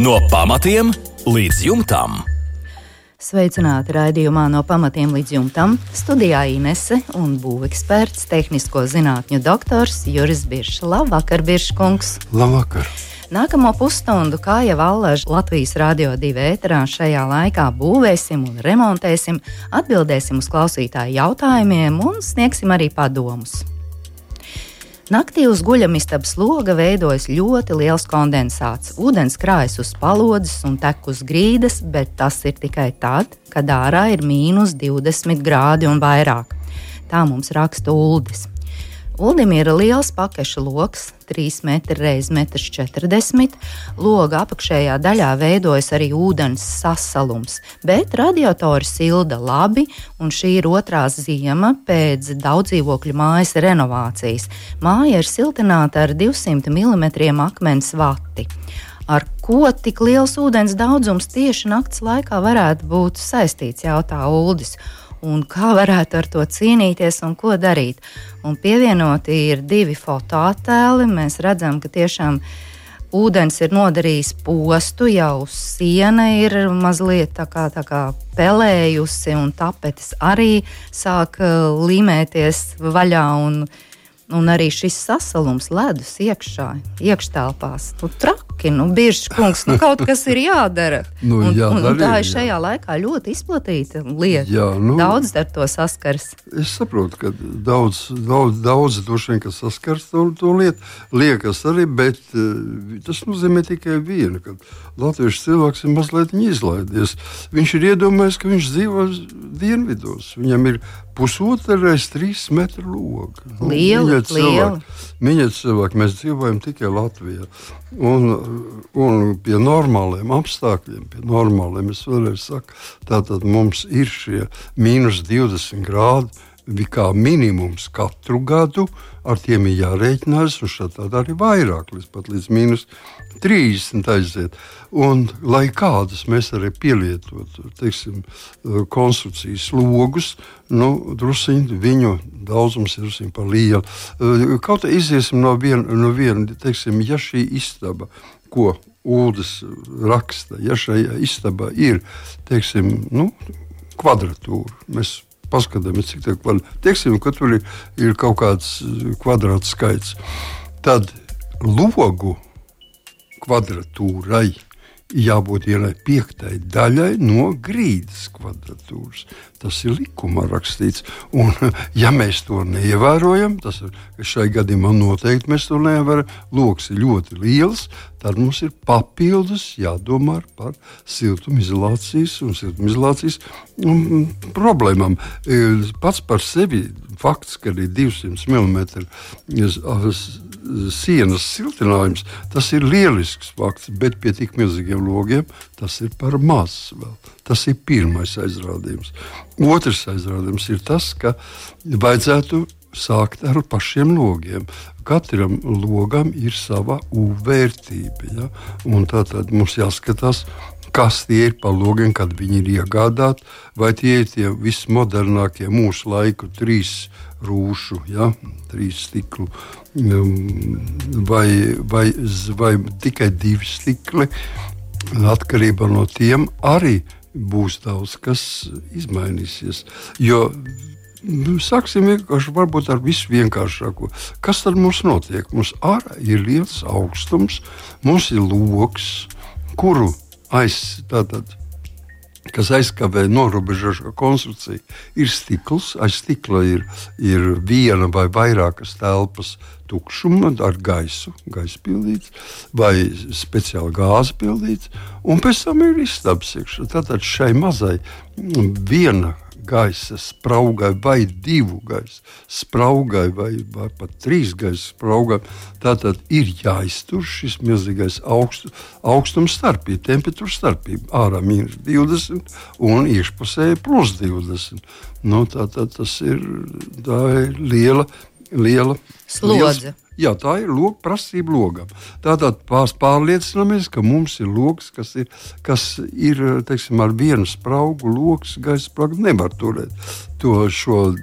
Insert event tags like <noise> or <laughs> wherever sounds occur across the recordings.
No pamatiem līdz jumtam. Sveicināti raidījumā no pamatiem līdz jumtam. Studijā Inese un būveksperts, tehnisko zinātņu doktors Juris Biršs. Labvakar, Birškungs! Labvakar! Nākamo pusstundu, kā jau Allaž Latvijas Rādio 2 ēterā, šajā laikā būvēsim un remontēsim, atbildēsim uz klausītāju jautājumiem un sniegsim arī padomus. Naktī uz guļamistabas loga veidojas ļoti liels kondensāts. Ūdens krājas uz palodzes un tek uz grīdas, bet tas ir tikai tad, kad ārā ir mīnus 20 grādi un vairāk. Tā mums raksta Uldis. Uldim ir liels pakaļš lokus, 3 m x 40 m. Loga apakšējā daļā veidojas arī ūdens sasalums, bet radiatori silda labi, un šī ir otrā ziema pēc daudzdzīvokļu mājas renovācijas. Māja ir siltināta ar 200 mm akmens vati. Ar ko tik liels ūdens daudzums tieši naktas laikā varētu būt saistīts, jautā Uldis un kā varētu ar to cīnīties un ko darīt. Un pievienoti ir divi fotoattēli. Mēs redzam, ka tiešām ūdens ir nodarījis postu, jau siena ir mazliet tā kā, tā kā pelējusi, un tapetes arī sāk uh, līmēties vaļā. Un, Un arī šis sasalums ledus iekšā, iekštelpās. Nu, traki, nu, bieži kungs, nu, kaut kas ir jādara. <laughs> nu, un, jādara, un, un tā jā. ir šajā laikā ļoti izplatīta lieta. Jā, nu, Daudz ar to saskars. Es saprotu, ka daudz, daudz, daudz vien saskars to, to lietu. Liekas arī, bet uh, tas nozīmē tikai vienu, ka latviešu cilvēks ir mazliet izlaidies. Viņš ir iedomājies, ka viņš dzīvo dienvidos. Viņam ir pusotra reizes trīs metru logs. Liela, liela. Mīļie cilvēki, mēs dzīvojam tikai Latvijā. Un, un pie normāliem apstākļiem, pie normāliem, es vēlreiz saku, tātad mums ir šie mīnus 20 grādi. Kā minimums katru gadu ar tiem ir jārēķinās, un šādi arī vairāk, līdz pat līdz mīnus 30 aiziet. Un, lai kādas mēs arī pielietotu teiksim, konstrukcijas logus, nu, drusiņi, viņu daudzums ir drusiņi par lielu. Kaut kā iziesim no viena, no viena teiksim, ja šī istaba, ko Uldis raksta, ja šajā istabā ir teiksim, nu, kvadratūra. Mēs paskatāmies, cik tā kvadrāta. Teiksim, ka tur ir, ir kaut kāds kvadrāts skaits. Tad logu kvadratūrai jābūt vienai piektai daļai no grīdas kvadratūras. Tas ir likumā rakstīts. Un, ja mēs to neievērojam, tas ir šai gadījumā noteikti mēs to nevaram. Loks ir ļoti liels, tad mums ir papildus jādomā par siltumizolācijas un siltumizolācijas um, problēmām. E, Pats par sevi fakts, ka ir 200 mm sienas siltinājums, tas ir lielisks fakts, bet pie tik milzīgiem logiem tas ir par maz. Vēl. Tas ir pirmais aizrādījums. Otrs aizrādījums ir tas, ka vajadzētu sākt ar pašiem logiem. Katram logam ir sava UV-vērtība. Ja? Tātad mums jāskatās, kas tie ir par logiem, kad viņi ir iegādāti, vai tie ir tie vismodernākie mūsu laiku trīs rūšu, ja? trīs stiklu, vai, vai, vai tikai divi stikli. Atkarībā no tiem arī būs daudz kas izmainīsies. Jo Nu, Sāksim vienkārši varbūt ar visu vienkāršāko. Kas tad mums notiek? Mums ārā ir liels augstums, mums ir lokus, kuru aiz, tātad, kas aizkavē norobežošo konstrukciju, ir stikls. Aiz stikla ir, ir viena vai vairākas telpas tukšuma ar gaisu, gaisa pildīts, vai speciāli gāzi pildīts, un pēc tam ir istabs iekšā. Tātad šai mazai viena gaisa spraugai, vai divu gaisa spraugai, vai, vai pat trīs gaisa spraugai. Tātad ir jāiztur šis milzīgais augstu, augstums starpība, temperatūra starpība. Ārā mīnus 20 un iekšpusē plus 20. Nu, tātad tas ir, tā ir liela, liela Slodze. liels- Jā, tā ir loga prasība logam. Tātad pārliecināmies, ka mums ir logs, kas ir, kas ir teiksim, ar vienu spraugu, logs, gaisa spraugu nevar turēt to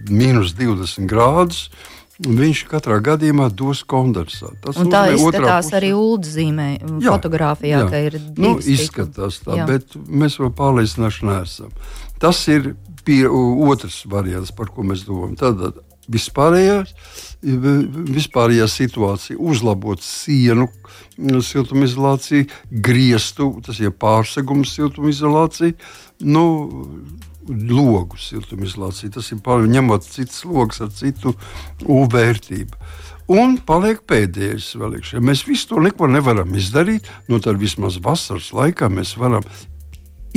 mīnus 20 grādus. viņš katrā gadījumā dos kondensātu. Tā izskatās arī ULD zīmē, Jā, fotografijā, jā. ka ir nu, divi stikli. izskatās tā, Jā. bet mēs vēl pārliecināti neesam. Tas ir pie, otrs variants, par ko mēs domājam. Tad vispārējās, vispārējā situācija, uzlabot sienu siltumizolāciju, griestu, tas ir pārsegums siltumizolācija. Nu, Logu siltumizolācija. Tas ir pār, ņemot citas logus ar citu UV vērtību. Un paliek pēdējais vēl iekšā. Mēs visu to neko nevaram izdarīt. Nu, tad vismaz vasaras laikā mēs varam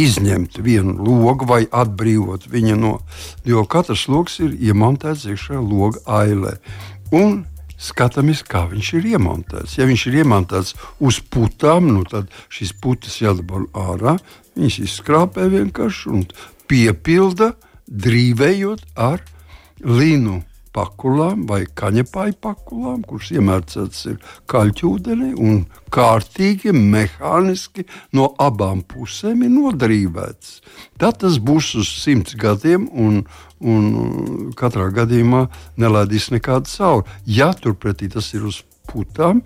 izņemt vienu logu vai atbrīvot viņu no. Jo katrs logs ir iemontēts iekšā loga ailē. Un skatāmies, kā viņš ir iemontēts. Ja viņš ir iemontēts uz putām, nu tad šīs putas jādabū ārā. Viņas izskrāpē vienkārši un piepilda, drīvējot ar līnu pakulām vai kaņepāju pakulām, kuras iemērcētas ir kaļķūdenī un kārtīgi, mehāniski no abām pusēm ir nodrīvēts. Tad tas būs uz simts gadiem un, un katrā gadījumā nelaidīs nekādu cauri. Ja turpretī tas ir uz putām,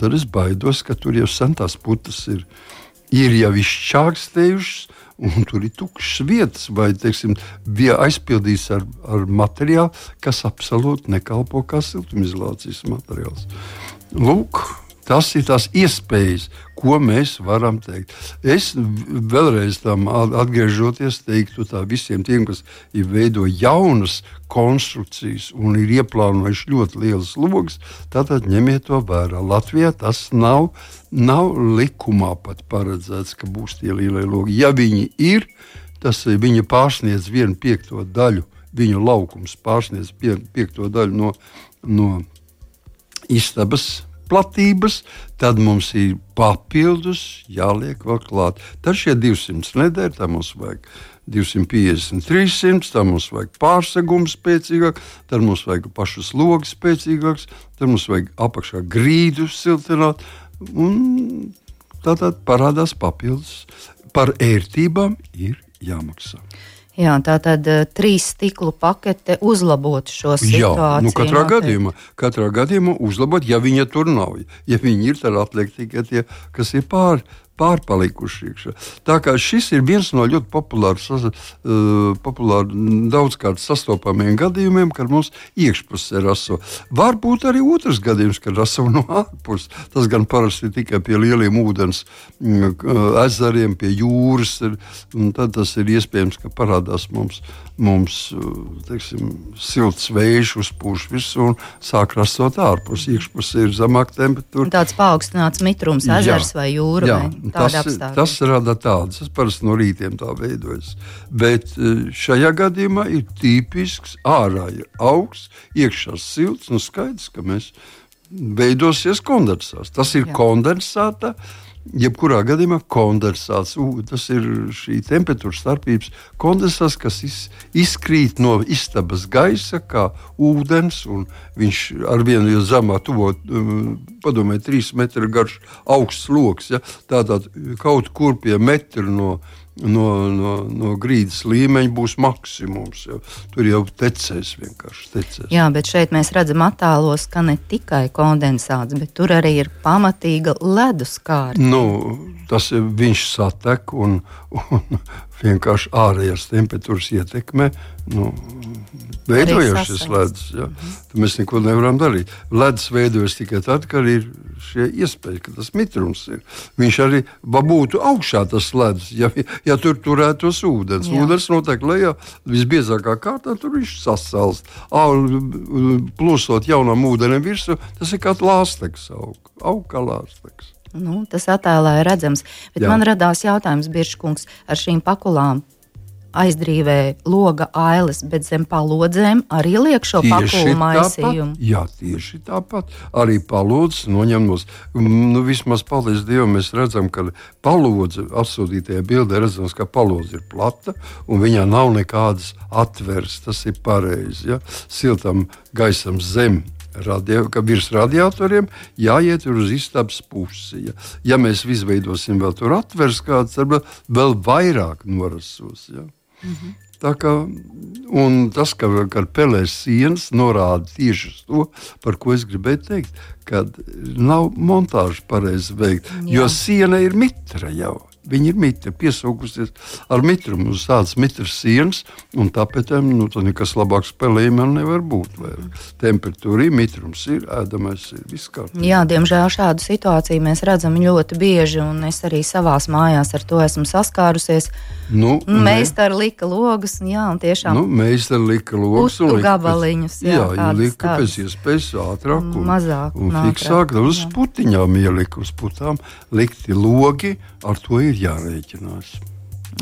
tad es baidos, ka tur jau sen tās putas ir, ir jau izčākstējušas un tur ir tukšas vietas, vai teiksim, bija aizpildīts ar, ar materiālu, kas absolūti nekalpo kā siltumizolācijas materiāls. Lūk, tas ir tās iespējas, ko mēs varam teikt. Es vēlreiz tam atgriežoties, teiktu visiem tiem, kas ir veido jaunas konstrukcijas un ir ieplānojuši ļoti lielas logas, tad ņemiet to vērā. Latvijā tas nav, nav likumā pat paredzēts, ka būs tie lielie logi. Ja viņi ir, tas viņi pārsniedz vienu piekto daļu, viņu laukums pārsniedz vienu piekto daļu no, no istabas platības, tad mums ir papildus jāliek vēl klāt. Tad šie 200 nedēļas, tad mums vajag 250, 300, tad mums vajag pārsegums spēcīgāk, tad mums vajag pašus logus spēcīgāks, tad mums vajag apakšā grīdu siltināt. Tātad parādās papildus. Par ērtībām ir jāmaksā. Jā, tā tad uh, trīs stiklu pakete uzlabot šo situāciju. Jā, nu katrā noteikti. gadījumā, katrā gadījumā uzlabot, ja viņa tur nav. Ja viņi ir, tad atliek tikai tie, kas ir pār, pārpalikuši iekšā. Tā kā šis ir viens no ļoti populārs, uh, populār, daudzkārt sastopamiem gadījumiem, kad mums iekšpusē raso. Var būt arī otrs gadījums, kad raso no ārpuses. Tas gan parasti tikai pie lieliem ūdens mm, ezeriem, pie jūras. Ir, tad tas ir iespējams, ka parādās mums, mums teiksim, silts vējš uzpūš visu un sāk rasot ārpus. Iekšpusē ir zemāka temperatūra. Tāds paaugstināts mitrums, ezers vai jūra. Jā, vai tas, apstākļi. tas rada tādas. Tas parasti no rītiem tā veidojas. Bet eh, šajā gadījumā ir tipisks ārā ir augsts, iekšā silts. Nu skaidrs, ka mēs veidosies kondensāts. Tas ir Jā. kondensāta. Jebkurā gadījumā kondensāts, u, tas ir šī temperatūras starpības kondensāts, kas iz, izkrīt no istabas gaisa, kā ūdens, un viņš ar vienu jau zemā tuvo, um, padomājiet, trīs metru garš augsts lokus. Ja? Tātad kaut kur pie metra no, no, no, no grīdas līmeņa būs maksimums. Ja? Tur jau tecēs vienkārši tecēs. Jā, bet šeit mēs redzam attēlos, ka ne tikai kondensāts, bet tur arī ir pamatīga ledus kārta. Nu, tas ir viņš satek un, un vienkārši ārējās temperatūras ietekmē. Nu, Veidojas šis ledus. Ja? Tad mēs neko nevaram darīt. Ledus veidojas tikai tad, kad ir šie iespējas, ka tas mitrums ir. Viņš arī būtu augšā tas ledus, ja, ja tur turētos ūdens. Jā. Ūdens notiek lejā, visbiezākā kārtā tur viņš sasalst. Plūsot jaunam ūdenim virsū, tas ir kā lāsteks aug, aug kā lāsteks. Nu, tas attēlā ir redzams. Bet Jā. Man radās jautājums, Biržkungs, ar šīm pakulām aizdrīvē loga ailes, bet zem palodzēm arī liek šo pakulu maisījumu. Jā, tieši tāpat. Arī palodzes noņem no. Nu, vismaz paldies Dievam, mēs redzam, ka palodze atsūtītajā bildē redzams, ka palodze ir plata un viņā nav nekādas atveres. Tas ir pareizi. Ja? Siltam gaisam zem. Radio, ka virs radiatoriem jāiet uz istabas pusi. Ja, ja mēs izveidosim vēl tur atveres kāds, tad vēl vairāk norasos. Ja. Tā kā tas, ka, kad pelēs sienas, norāda tieši to, par ko es gribēju teikt, ka nav montāža pareizi veikta. Jo siena ir mitra jau. Viņa ir mitra, piesaukusies ar mitrumu uz tādas mitras sienas, un tāpēc nu, tā nekas labāks spēlējumam nevar būt. Vairāk. Temperatūra ir, mitrums ir, ēdamais ir, kārtībā. Jā, diemžēl šādu situāciju mēs redzam ļoti bieži, un es arī savās mājās ar to esmu saskārusies. Nu, Meistars lika logus, jā, un tiešām. Nu, Meistars lika logus un lika gabaliņus. Jā, jā tādas, lika tādas. pēc iespējas ātrāk un, mazāk. Un, fiksāk, uz putiņām ielika, uz putām likti logi, ar to ir jārēķinās.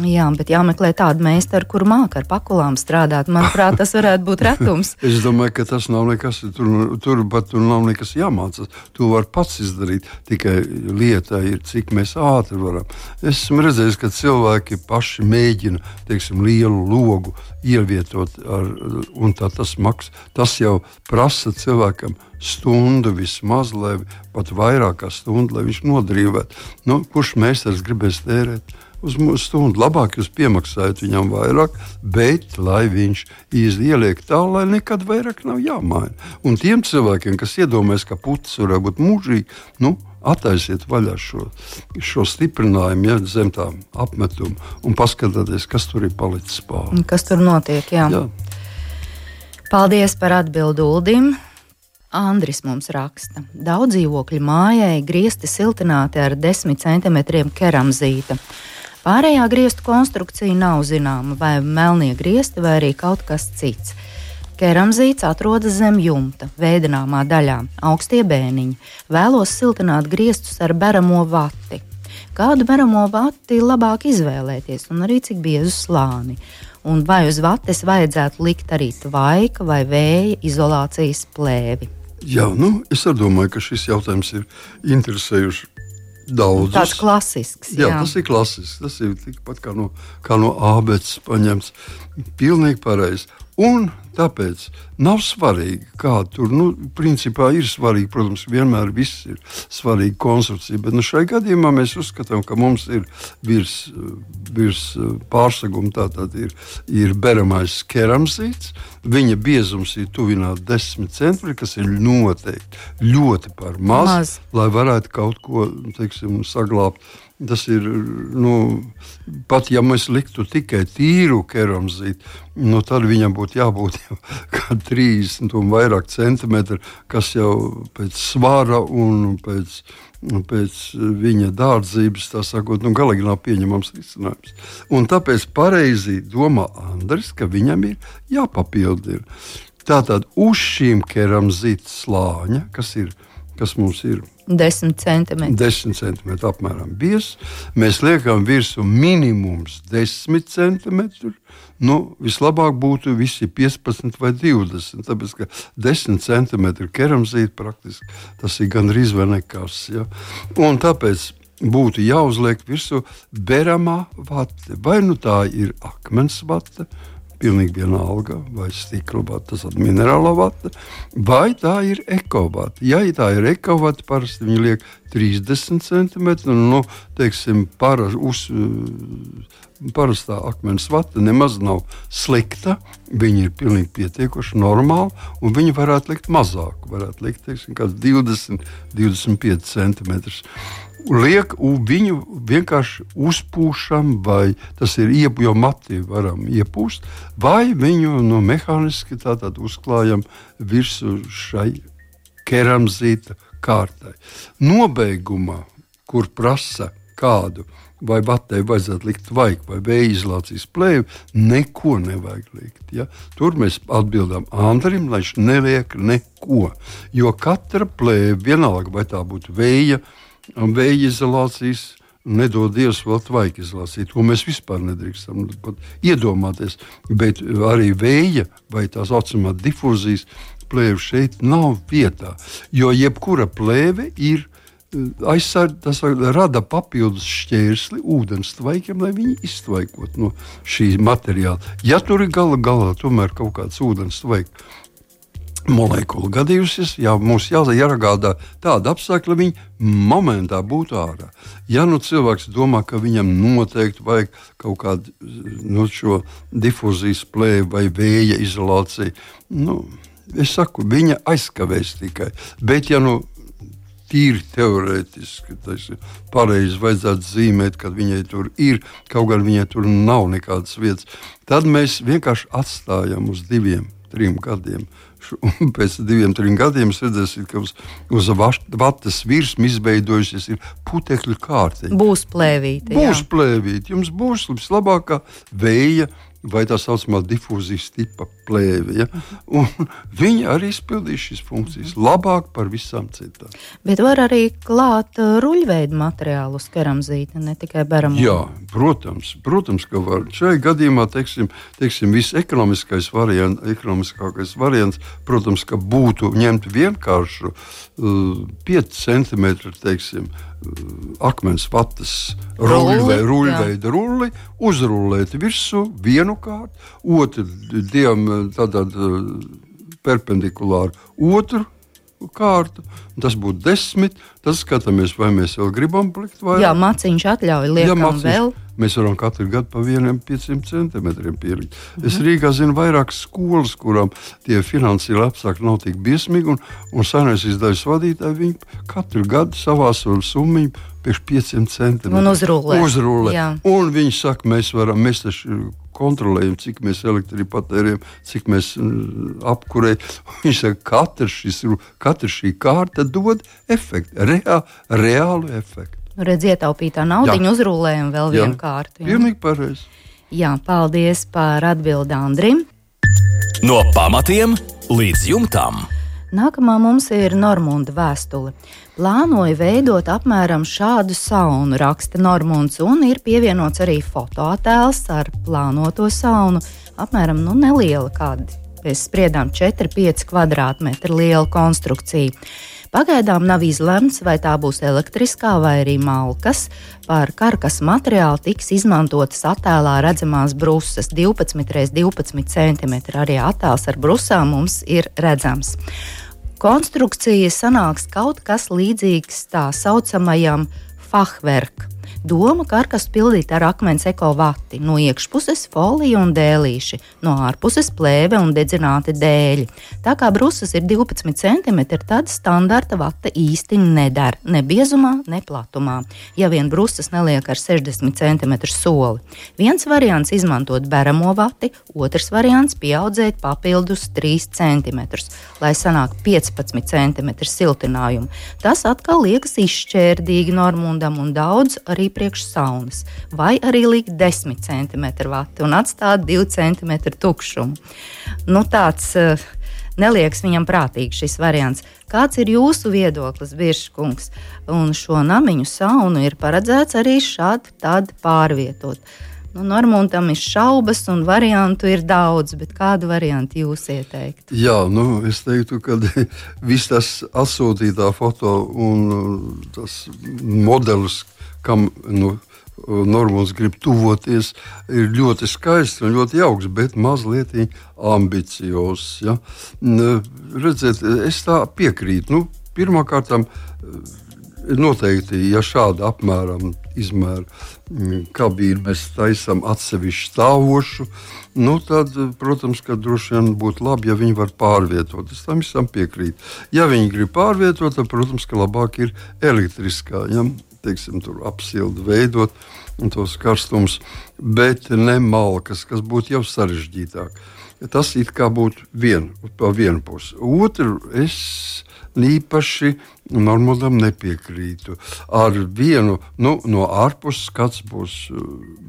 Jā, bet jāmeklē tāda meistara, kur māca ar pakulām strādāt. Manuprāt, tas varētu būt retums. <laughs> es domāju, ka tas nav nekas, tur, tur pat tur nav nekas jāmācās. To var pats izdarīt. Tikai lieta ir, cik mēs ātri varam. Es esmu redzējis, ka cilvēki paši mēģina teiksim, lielu logu ievietot, ar, un tā tas maksā. Tas jau prasa cilvēkam stundu vismaz, lai pat vairāk kā stundu, lai viņš nodrīvētu. Nu, kurš meistars gribēs tērēt? Uz mūsu stundu. Labāk jūs piemaksājat viņam vairāk, bet lai viņš ieliek tā, lai nekad vairāk nav jāmaina. Un tiem cilvēkiem, kas iedomājas, ka putas varētu būt mūžīgi, nu, Attaisiet vaļā šo, šo stiprinājumu, ja, zem tā apmetuma, un paskatieties, kas tur ir palicis pāri. Kas tur notiek? Jā. Jā. Paldies par atbildi Uldim. Andris mums raksta, ka daudz dzīvokļu mājai griezti siltināti ar 10 cm keramzīta. Pārējā griestu konstrukcija nav zināma, vai melnie griesti, vai arī kaut kas cits. Keramzīts atrodas zem jumta, veidināmā daļā, augstie bēniņi. Vēlos siltināt griestus ar beramo vati. Kādu beramo vati labāk izvēlēties, un arī cik biezu slāni? Un vai uz vates vajadzētu likt arī tvaika vai vēja izolācijas plēvi? Jā, nu, es domāju, ka šis jautājums ir interesējuši daudzus. Tāds klasisks. Jā, jā, tas ir klasisks. Tas ir tikpat kā no, kā no ābeces paņemts. Pilnīgi pareizi. Un tāpēc nav svarīgi, kāda tur nu, principā ir svarīga. Protams, vienmēr viss ir svarīga konstrukcija, bet nu, šajā gadījumā mēs uzskatām, ka mums ir virs, virs pārseguma tātad ir, ir beramais keramzīts. Viņa biezums ir tuvināts 10 centimetriem, kas ir noteikti ļoti par maz, maz. lai varētu kaut ko teiksim, saglabāt Tas ir, nu, pat ja mēs liktu tikai tīru keramzītu, nu, tad viņam būtu jābūt jau <laughs> kā 30 un vairāk centimetri, kas jau pēc svara un pēc, pēc viņa dārdzības, tā sakot, nu, galīgi nav pieņemams risinājums. Un tāpēc pareizi domā Andris, ka viņam ir jāpapildina. Tātad uz šīm keramzīta slāņa, kas, ir, kas mums ir 10 centimetri. 10 centimetri apmēram biezs. Mēs liekam virsū minimums 10 centimetri. Nu, vislabāk būtu visi 15 vai 20. Tāpēc, ka 10 centimetri keramzīta praktiski tas ir gandrīz vai nekas. Ja? Un tāpēc būtu jāuzliek virsū beramā vate. Vai nu tā ir akmens vate, pilnīgi vienalga, vai stikla vata, ir minerāla vata, vai tā ir ekovata. Ja tā ir ekovata, parasti viņi liek 30 cm. Nu, teiksim, para, uz, parastā akmens vata nemaz nav slikta. Viņi ir pilnīgi pietiekoši normāli, un viņi varētu likt mazāk. Varētu likt teiksim, 20, 25 centimetrus liek viņu vienkārši uzpūšam, vai tas ir iepu, jo mati varam iepūst, vai viņu nu, mehāniski tātad uzklājam virsū šai keramzīta kārtai. Nobeigumā, kur prasa kādu vai batē vajadzētu likt vajag vai vēja izolācijas plēvi, neko nevajag likt. Ja? Tur mēs atbildam Andrim, lai viņš neliek neko. Jo katra plēve, vienalga vai tā būtu vēja, un vēja izolācijas. Nedod Dievs, vēl tvaika izlasīt. To mēs vispār nedrīkstam iedomāties. Bet arī vēja vai tās saucamā difūzijas plēve šeit nav vietā. Jo jebkura plēve ir eh, aizsardz, tas rada papildus šķērsli ūdens tvaikiem, lai viņi iztvaikot no šī materiāla. Ja tur ir gala galā tomēr kaut kāds ūdens tvaiks, molekula gadījusies, ja mums jāiegādā tāda apstākļa, viņi momentā būtu ārā. Ja nu cilvēks domā, ka viņam noteikti vajag kaut kādu nu, difūzijas plēvi vai vēja izolāciju, nu, es saku, viņa aizkavēs tikai. Bet, ja nu tīri teorētiski. Tas ir pareizi. Vajadzētu zīmēt, ka viņai tur ir, kaut gan viņai tur nav nekādas vietas. Tad mēs vienkārši atstājam uz diviem, trim gadiem <laughs> Un pēc diviem, trim gadiem redzēsiet, ka uz, uz vatas virsmas izveidojusies putekļu kārtiņa. Būs plēvīte. Būs plēvīte. Jums būs vislabākā vēja vai tā saucamā difūzijas tipa plēve. Ja? Un viņi arī izpildīs šīs funkcijas labāk par visām citām. Bet var arī klāt uh, ruļveidu materiālu uz keramzīta, ne tikai beramu. Jā, protams, protams, ka var. Šajā gadījumā, teiksim, teiksim visekonomiskais variants, ekonomiskākais variants, protams, ka būtu ņemt vienkāršu uh, 5 cm, teiksim, akmens vatas ruļveida rulli, uzrullēt virsū vienu kārtu, otru diam tātad perpendikulāru otru kārtu. Tas būtu desmit. Tad skatāmies, vai mēs vēl gribam plikt vairāk. Jā, maciņš atļauj liekam Jā, maciņš, vēl. Mēs varam katru gadu pa vienam 500 centimetriem pielikt. Mhm. Es Rīgā zinu vairākas skolas, kurām tie finansiāli apstākļi nav tik biesmīgi, un, un senais izdevības vadītāji viņi katru gadu savā summiņu pēc 500 centimetriem. Un uzrūlē. uzrūlē. Un viņi saka, mēs varam, mēs taču kontrolējam, cik mēs elektrību patērējam, cik mēs apkurējam. <laughs> Viņš saka, ka katra, katra šī kārta dod efektu, reā, reālu efektu. Nu, redz, ietaupītā nauda uzrūlējam vēl vienu kārtu. Jā, pilnīgi pareizi. Jā, paldies par atbildi Andrim. No pamatiem līdz jumtam. Nākamā mums ir Normunda vēstule. Plānoju veidot apmēram šādu saunu, raksta Normunds, un ir pievienots arī fotoattēls ar plānoto saunu. Apmēram nu, neliela, kāda mēs spriedām, 4-5 kvadrātmetru liela konstrukcija. Pagaidām nav izlemts, vai tā būs elektriskā vai arī malkas. Par karkas materiālu tiks izmantotas attēlā redzamās brusas 12 x 12 cm. Arī attēls ar brusām mums ir redzams konstrukcija sanāks kaut kas līdzīgs tā saucamajam fachverkam Doma karkas pildīt ar akmens ekovati, no iekšpuses folija un dēlīši, no ārpuses plēve un dedzināti dēļi. Tā kā brusas ir 12 cm, tad standarta vata īsti nedara ne biezumā, ne platumā. Ja vien brusas neliek ar 60 cm soli. Viens variants izmantot beramo vati, otrs variants pieaudzēt papildus 3 cm, lai sanāk 15 cm siltinājumu. Tas atkal liekas izšķērdīgi Normundam un daudz arī priekš saunas, vai arī likt 10 cm vati un atstāt 2 cm tukšumu. Nu, tāds uh, neliekas viņam prātīgs šis variants. Kāds ir jūsu viedoklis, Biržkungs? Un šo namiņu saunu ir paredzēts arī šādi pārvietot. Nu, Normundam ir šaubas, un variantu ir daudz, bet kādu variantu jūs ieteiktu? Jā, nu, es teiktu, ka <laughs> viss tas atsūtītā foto un tas modelis, kam nu, Normāls grib tuvoties, ir ļoti skaists un ļoti jauks, bet mazliet ambiciozs. Ja? Redziet, es tā piekrītu. Nu, Pirmkārt, noteikti, ja šāda apmēram izmēra kabīnu mēs taisām atsevišķu stāvošu, nu tad, protams, ka droši vien būtu labi, ja viņi var pārvietot. Es tam visam piekrītu. Ja viņi grib pārvietot, tad, protams, ka labāk ir elektriskā. Ja? Teiksim, apsildi veidot tos karstumus, bet ne malkas, kas būtu jau sarežģītāk. Tas it kā būtu vien, pa vienu pusi. Otru es īpaši normālam nepiekrītu. Ar vienu nu, no ārpuses skats būs uh,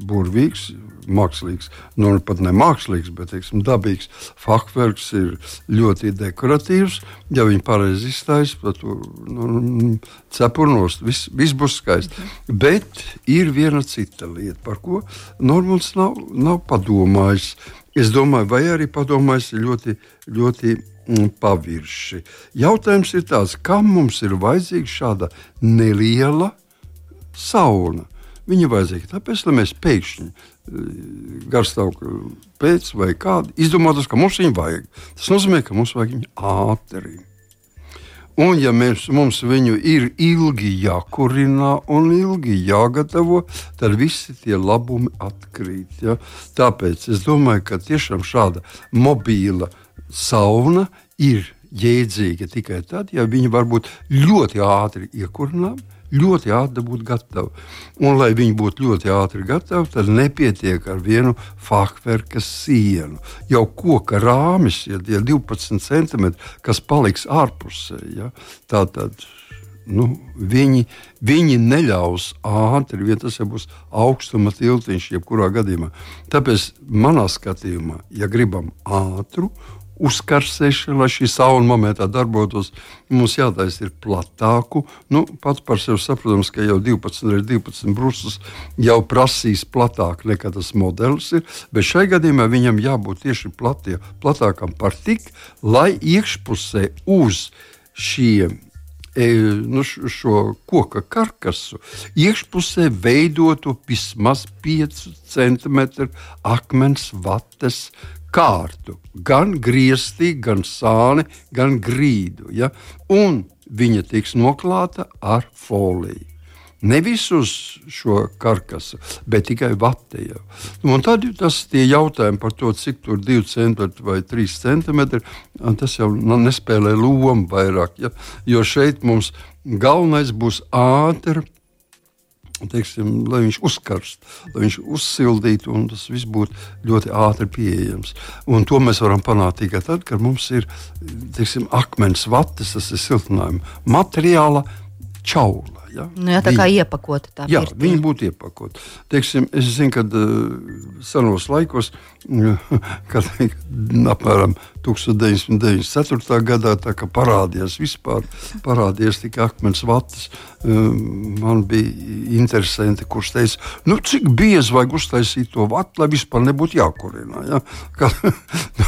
burvīgs, mākslīgs, nu pat ne mākslīgs, bet teiksim, dabīgs. Fakts ir ļoti dekoratīvs. Ja viņi pareizi izstājas, tad nu, cepurnos viss, viss būs skaisti. Mhm. Bet ir viena cita lieta, par ko Normāls nav, nav padomājis. Es domāju, vai arī padomājis ļoti, ļoti pavirši. Jautājums ir tāds, kam mums ir vajadzīga šāda neliela sauna? Viņi ir vajadzīgi tāpēc, lai mēs pēkšņi garstāvokļa pēc vai kādu izdomātu, ka mums viņu vajag. Tas nozīmē, ka mums vajag viņu ātri. Un, ja mēs, mums viņu ir ilgi jākurina un ilgi jāgatavo, tad visi tie labumi atkrīt. Ja? Tāpēc es domāju, ka tiešām šāda mobīla sauna ir jēdzīga tikai tad, ja viņi var būt ļoti ātri iekurināmi ļoti ātri būt gatavi. Un, lai viņi būtu ļoti ātri gatavi, tad nepietiek ar vienu fachverka sienu. Jau koka rāmis, ja tie 12 centimetri, kas paliks ārpusē, ja, tātad. Nu, viņi, viņi neļaus ātri, ja tas jau būs augstuma tiltiņš, jebkurā gadījumā. Tāpēc, manā skatījumā, ja gribam ātru uzkarsēšana, lai šī sauna momentā darbotos, mums jātaisa ir platāku. Nu, pats par sevi saprotams, ka jau 12 vai 12 brūces jau prasīs platāk nekā tas modelis ir, bet šai gadījumā viņam jābūt tieši platie, platākam par tik, lai iekšpusē uz šiem e, nu, šo koka karkasu iekšpusē veidotu vismaz 5 cm akmens vates kārtu, gan griezti, gan sāni, gan grīdu. Ja? Un viņa tiks noklāta ar foliju. Nevis uz šo karkasu, bet tikai vatē. Un tad tas ir jautājums par to, cik tur ir 2 centimetri vai 3 centimetri. Tas jau nu, nespēlē lomu vairāk. Ja? Jo šeit mums galvenais būs ātri teiksim, lai viņš uzkarst, lai viņš uzsildītu, un tas viss būtu ļoti ātri pieejams. Un to mēs varam panākt tikai tad, kad mums ir teiksim, akmens vates, tas ir siltinājuma materiāla čaula. Ja? Nu, jā, tā kā viņi, iepakota. Tā jā, pirtī. viņi būtu iepakoti. Teiksim, es zinu, ka uh, senos laikos, <laughs> kad apmēram 1994. gadā parādījās vispār, parādījās tikai akmens vatas. Uh, man bija interesanti, kurš teica, nu, cik biezi vajag uztaisīt to vatu, lai vispār nebūtu jākurina. Ja? <laughs>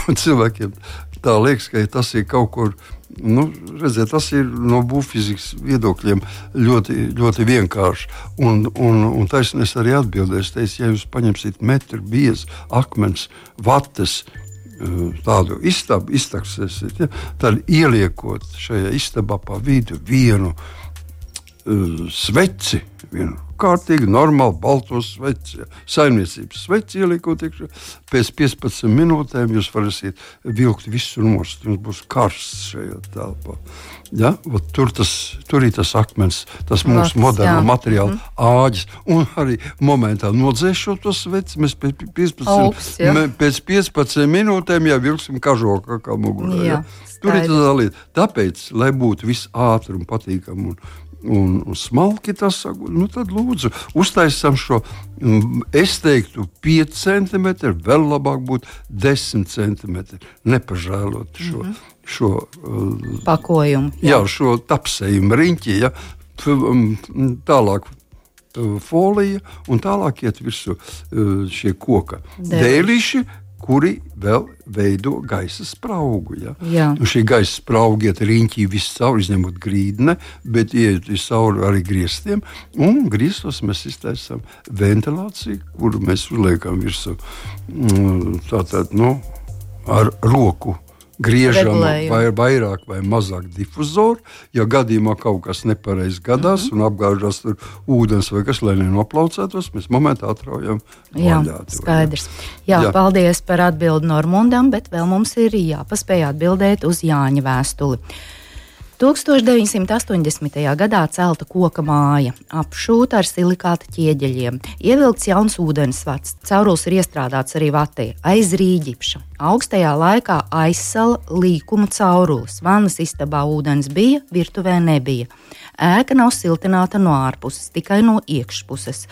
Nu, cilvēkiem tā liekas, ka tas ir kaut kur Nu, redziet, tas ir no būvfizikas viedokļiem ļoti, ļoti vienkārši. Un, un, un taisnība arī atbildēju, teicu, ja jūs paņemsiet metru biezu akmens, vates, eh, tādu istabu, iztaksēsiet, ja, tad ieliekot šajā istabā pa vidu vienu uh, sveci, vienu kārtīgi, normāli, balto sveci, saimniecības sveci ieliekot iekšā. Pēc 15 minūtēm jūs varēsiet vilkt visu nost. Jums būs karsts šajā telpā. Ja? Ot, tur, tas, tur ir tas akmens, tas mūsu moderno materiālu mm. āģis. Un arī momentā nodzēšot to sveci, mēs pēc 15, Augsts, ja? mē, pēc 15 minūtēm jau vilksim kažoku kā mugurā. Ja? Tur ir tā lieta. Tāpēc, lai būtu viss ātri un patīkami un, un, smalki tas saka, nu tad lūdzu, uztaisām šo. Mm, es teiktu, 5 centimetri, vēl labāk būtu 10 centimetri. Nepažēlot šo, mm -hmm. šo uh, pakojumu. Jā, jā šo tapsējumu riņķi. Ja, tālāk folija, un tālāk iet virsū šie koka dēlīši, kuri vēl veido gaisa spraugu. Ja? Jā. Nu, šī gaisa sprauga iet riņķī viscaur, izņemot grīdni, bet iet cauri arī griestiem. Un griestos mēs iztaisām ventilāciju, kuru mēs uzliekam virsū mm, tātad, nu, ar roku griežam vai vairāk vai mazāk difuzoru. Ja gadījumā kaut kas nepareizi gadās mm -hmm. un apgāžas tur ūdens vai kas, lai nenoplaucētos, mēs momentā atraujam. Jā, vaļā, skaidrs. Jā, jā, paldies par atbildi Normundam, bet vēl mums ir jāpaspēj atbildēt uz Jāņa vēstuli. 1980. gadā celta koka māja, apšūta ar silikāta ķieģeļiem, ievilkts jauns ūdensvats, caurulis ir iestrādāts arī vatē, aiz rīģipša. Augstajā laikā aizsala līkuma caurulis, vannas istabā ūdens bija, virtuvē nebija. Ēka nav siltināta no ārpuses, tikai no iekšpuses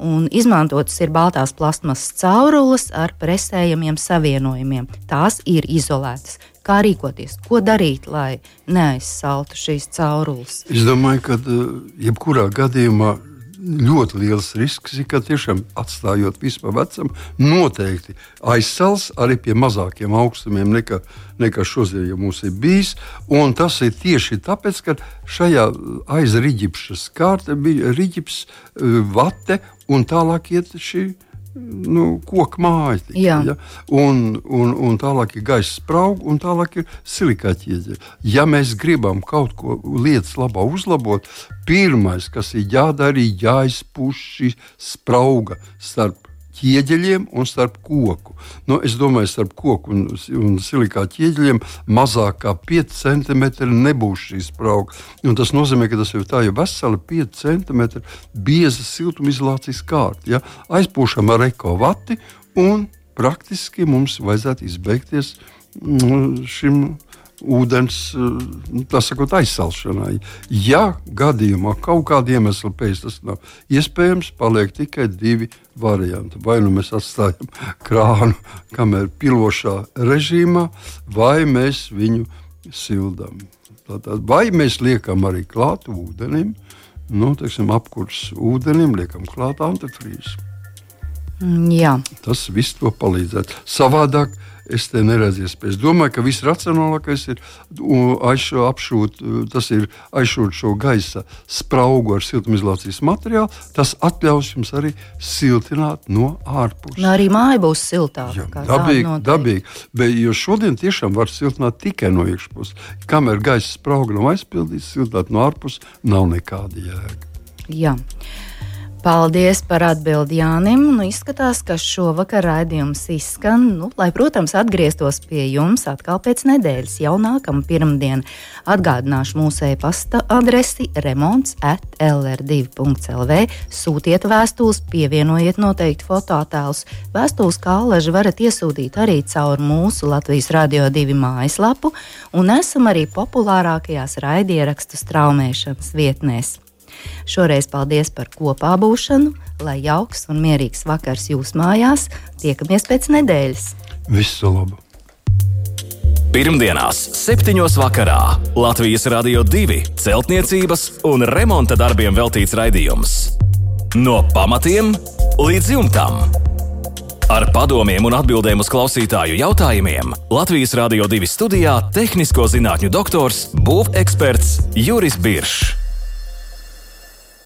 un izmantotas ir baltās plasmasas caurules ar presējamiem savienojumiem. Tās ir izolētas. Kā rīkoties, ko darīt, lai neaizsaltu šīs caurules? Es domāju, ka eh, jebkurā gadījumā ļoti liels risks, ka tiešām atstājot visu pa vecam, noteikti aizsals arī pie mazākiem augstumiem nekā, nekā šodien ja mums ir bijis. Un tas ir tieši tāpēc, ka šajā aiz riģipšas kārta bija riģips, eh, vate un tālāk iet šī nu, koku māja. Tikai, ja? un, un, un tālāk ir gaisa sprauga, un tālāk ir silikāta ķieģeļa. Ja mēs gribam kaut ko lietas labā uzlabot, pirmais, kas ir jādara, ir jāizpuš šī sprauga starp ķieģeļiem un starp koku. Nu, es domāju, starp koku un, un silikāta ķieģeļiem mazāk kā 5 cm nebūs šī sprauga. Un tas nozīmē, ka tas jau tā jau vesela 5 cm bieza siltumizolācijas kārta. Ja? Aizpūšam ar ekovati un praktiski mums vajadzētu izbeigties mm, šim ūdens eh, sakot, aizsalšanai. Ja gadījumā kaut kāda iemesla pēc tas nav iespējams, paliek tikai divi varianti. Vai nu mēs atstājam <laughs> krānu, kamēr pilošā režīmā, vai mēs viņu sildām. Tātad, vai mēs liekam arī klāt ūdenim, nu, teiksim, apkurss ūdenim, liekam klāt antifrīzi. Mm, jā. Tas viss to palīdzētu. Savādāk es te neredzu iespējas. Es domāju, ka viss racionālākais ir apšūt, tas ir aizšūt šo gaisa spraugu ar siltumizolācijas materiālu. Tas ļaus jums arī siltināt no ārpuses. Arī māja būs siltāka. Jā, dabīgi, dabīgi. Bet, jo šodien tiešām var siltināt tikai no iekšpuses. Kamēr gaisa sprauga nav aizpildīta, siltināt no ārpuses nav nekāda jēga. Jā. Paldies par atbildi Jānim. Nu, izskatās, ka šovakar raidījums izskan, nu, lai, protams, atgrieztos pie jums atkal pēc nedēļas, jau nākamā pirmdiena. Atgādināšu mūsu e-pasta adresi remonds at lr2.lv. Sūtiet vēstules, pievienojiet noteikti fototēlus. Vēstules kā alaži varat iesūtīt arī caur mūsu Latvijas Radio 2 mājaslapu, un esam arī populārākajās raidierakstu straumēšanas vietnēs. Šoreiz paldies par kopā būšanu, lai jauks un mierīgs vakars jūsu mājās. Tiekamies pēc nedēļas. Visu labu! Pirmdienās, 7. vakarā Latvijas Rādio 2 celtniecības un remonta darbiem veltīts raidījums. No pamatiem līdz jumtam. Ar padomiem un atbildēm uz klausītāju jautājumiem Latvijas Rādio 2 studijā - tehnisko zinātņu doktors, būveksperts Juris Biršs.